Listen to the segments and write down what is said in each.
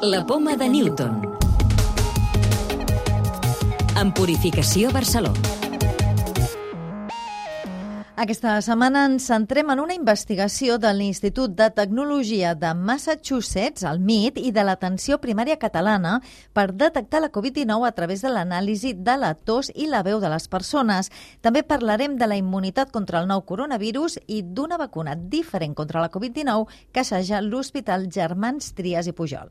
La poma de Newton. En Purificació Barcelona. Aquesta setmana ens centrem en una investigació de l'Institut de Tecnologia de Massachusetts, el MIT, i de l'Atenció Primària Catalana per detectar la Covid-19 a través de l'anàlisi de la tos i la veu de les persones. També parlarem de la immunitat contra el nou coronavirus i d'una vacuna diferent contra la Covid-19 que assaja l'Hospital Germans Trias i Pujol.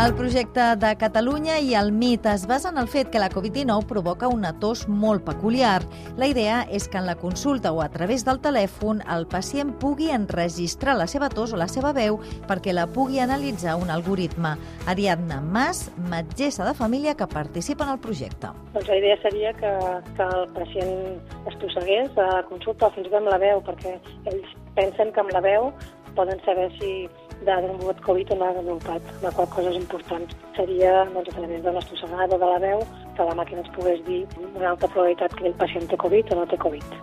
El projecte de Catalunya i el MIT es basa en el fet que la Covid-19 provoca una tos molt peculiar. La idea és que en la consulta o a través del telèfon el pacient pugui enregistrar la seva tos o la seva veu perquè la pugui analitzar un algoritme. Ariadna Mas, metgessa de família que participa en el projecte. Doncs la idea seria que, que el pacient estossegués a consulta fins i tot amb la veu, perquè ells pensen que amb la veu poden saber si de desenvolupat Covid o no ha desenvolupat, la qual cosa és important. Seria doncs, a través de l'estossegada de la veu que la màquina ens pogués dir una alta probabilitat que el pacient té Covid o no té Covid.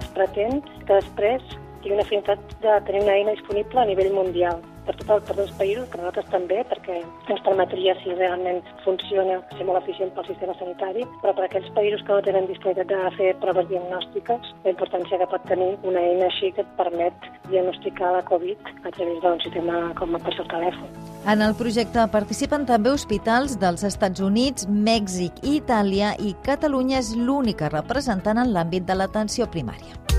Es pretén que després tingui una finalitat de tenir una eina disponible a nivell mundial per, tot el, per tots els països, per nosaltres també, perquè ens permetria, si realment funciona, ser molt eficient pel sistema sanitari, però per aquells països que no tenen disponibilitat de fer proves diagnòstiques, la importància que pot tenir una eina així que et permet diagnosticar la Covid a través d'un sistema com el telèfon. En el projecte participen també hospitals dels Estats Units, Mèxic i Itàlia i Catalunya és l'única representant en l'àmbit de l'atenció primària.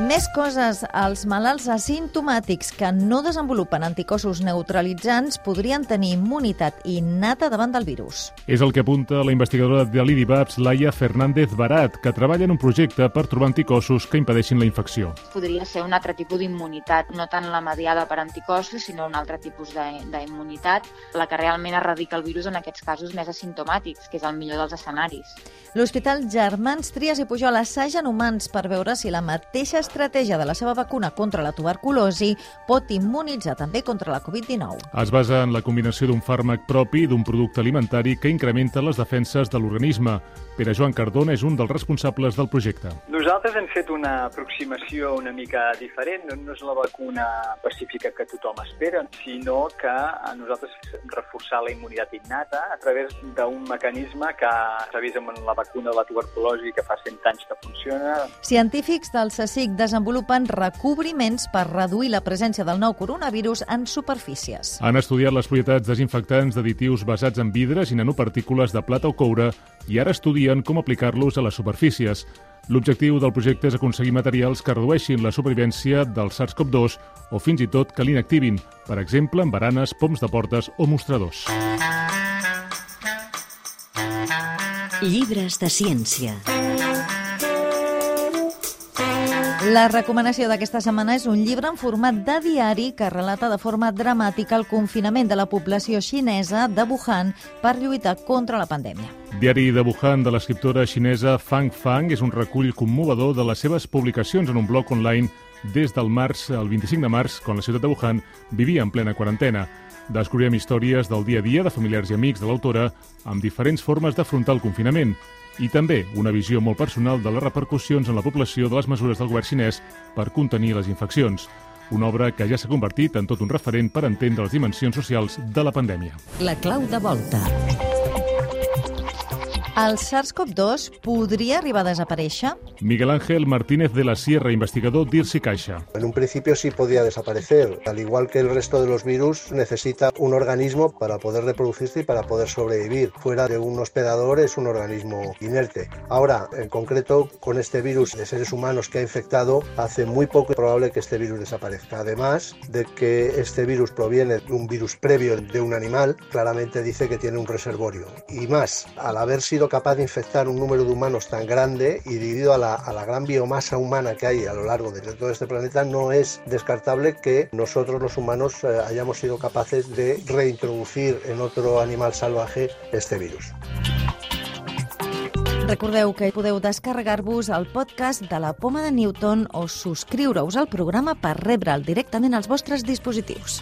Més coses. Els malalts asimptomàtics que no desenvolupen anticossos neutralitzants podrien tenir immunitat innata davant del virus. És el que apunta la investigadora de l'IDIVAPS, Laia Fernández Barat, que treballa en un projecte per trobar anticossos que impedeixin la infecció. Podria ser un altre tipus d'immunitat, no tant la mediada per anticossos, sinó un altre tipus d'immunitat, la que realment erradica el virus en aquests casos més asimptomàtics, que és el millor dels escenaris. L'Hospital Germans Trias i Pujol assagen humans per veure si la mateixa estratègia de la seva vacuna contra la tuberculosi pot immunitzar també contra la Covid-19. Es basa en la combinació d'un fàrmac propi i d'un producte alimentari que incrementa les defenses de l'organisme. Pere Joan Cardona és un dels responsables del projecte. Nosaltres hem fet una aproximació una mica diferent. No, no és la vacuna pacífica que tothom espera, sinó que a nosaltres reforçar la immunitat innata a través d'un mecanisme que s'ha vist amb la vacuna de la tuberculosi que fa 100 anys que funciona. Científics del CSIC desenvolupen recobriments per reduir la presència del nou coronavirus en superfícies. Han estudiat les propietats desinfectants d'additius basats en vidres i nanopartícules de plata o coure i ara estudien com aplicar-los a les superfícies. L'objectiu del projecte és aconseguir materials que redueixin la supervivència del SARS-CoV-2 o fins i tot que l'inactivin, per exemple, en baranes, poms de portes o mostradors. Llibres de ciència. La recomanació d'aquesta setmana és un llibre en format de diari que relata de forma dramàtica el confinament de la població xinesa de Wuhan per lluitar contra la pandèmia. Diari de Wuhan de l'escriptora xinesa Fang Fang és un recull commovedor de les seves publicacions en un blog online des del març al 25 de març, quan la ciutat de Wuhan vivia en plena quarantena. Descobrirem històries del dia a dia de familiars i amics de l'autora amb diferents formes d'afrontar el confinament i també una visió molt personal de les repercussions en la població de les mesures del govern xinès per contenir les infeccions. Una obra que ja s'ha convertit en tot un referent per entendre les dimensions socials de la pandèmia. La clau de volta. El SARS-CoV-2 podria arribar a desaparèixer? Miguel Ángel Martínez de la Sierra, investigador d'Irsi Caixa. En un principio sí podía desaparecer. Al igual que el resto de los virus, necesita un organismo para poder reproducirse y para poder sobrevivir. Fuera de un hospedador es un organismo inerte. Ahora, en concreto, con este virus de seres humanos que ha infectado, hace muy poco probable que este virus desaparezca. Además de que este virus proviene de un virus previo de un animal, claramente dice que tiene un reservorio. Y más, al haber sido capaz de infectar un número de humanos tan grande y debido a la, a la gran biomasa humana que hay a lo largo de todo este planeta, no es descartable que nosotros los humanos eh, hayamos sido capaces de reintroducir en otro animal salvaje este virus. Recordeu que podeu descarregar-vos el podcast de la Poma de Newton o subscriure-us al programa per rebre'l directament als vostres dispositius.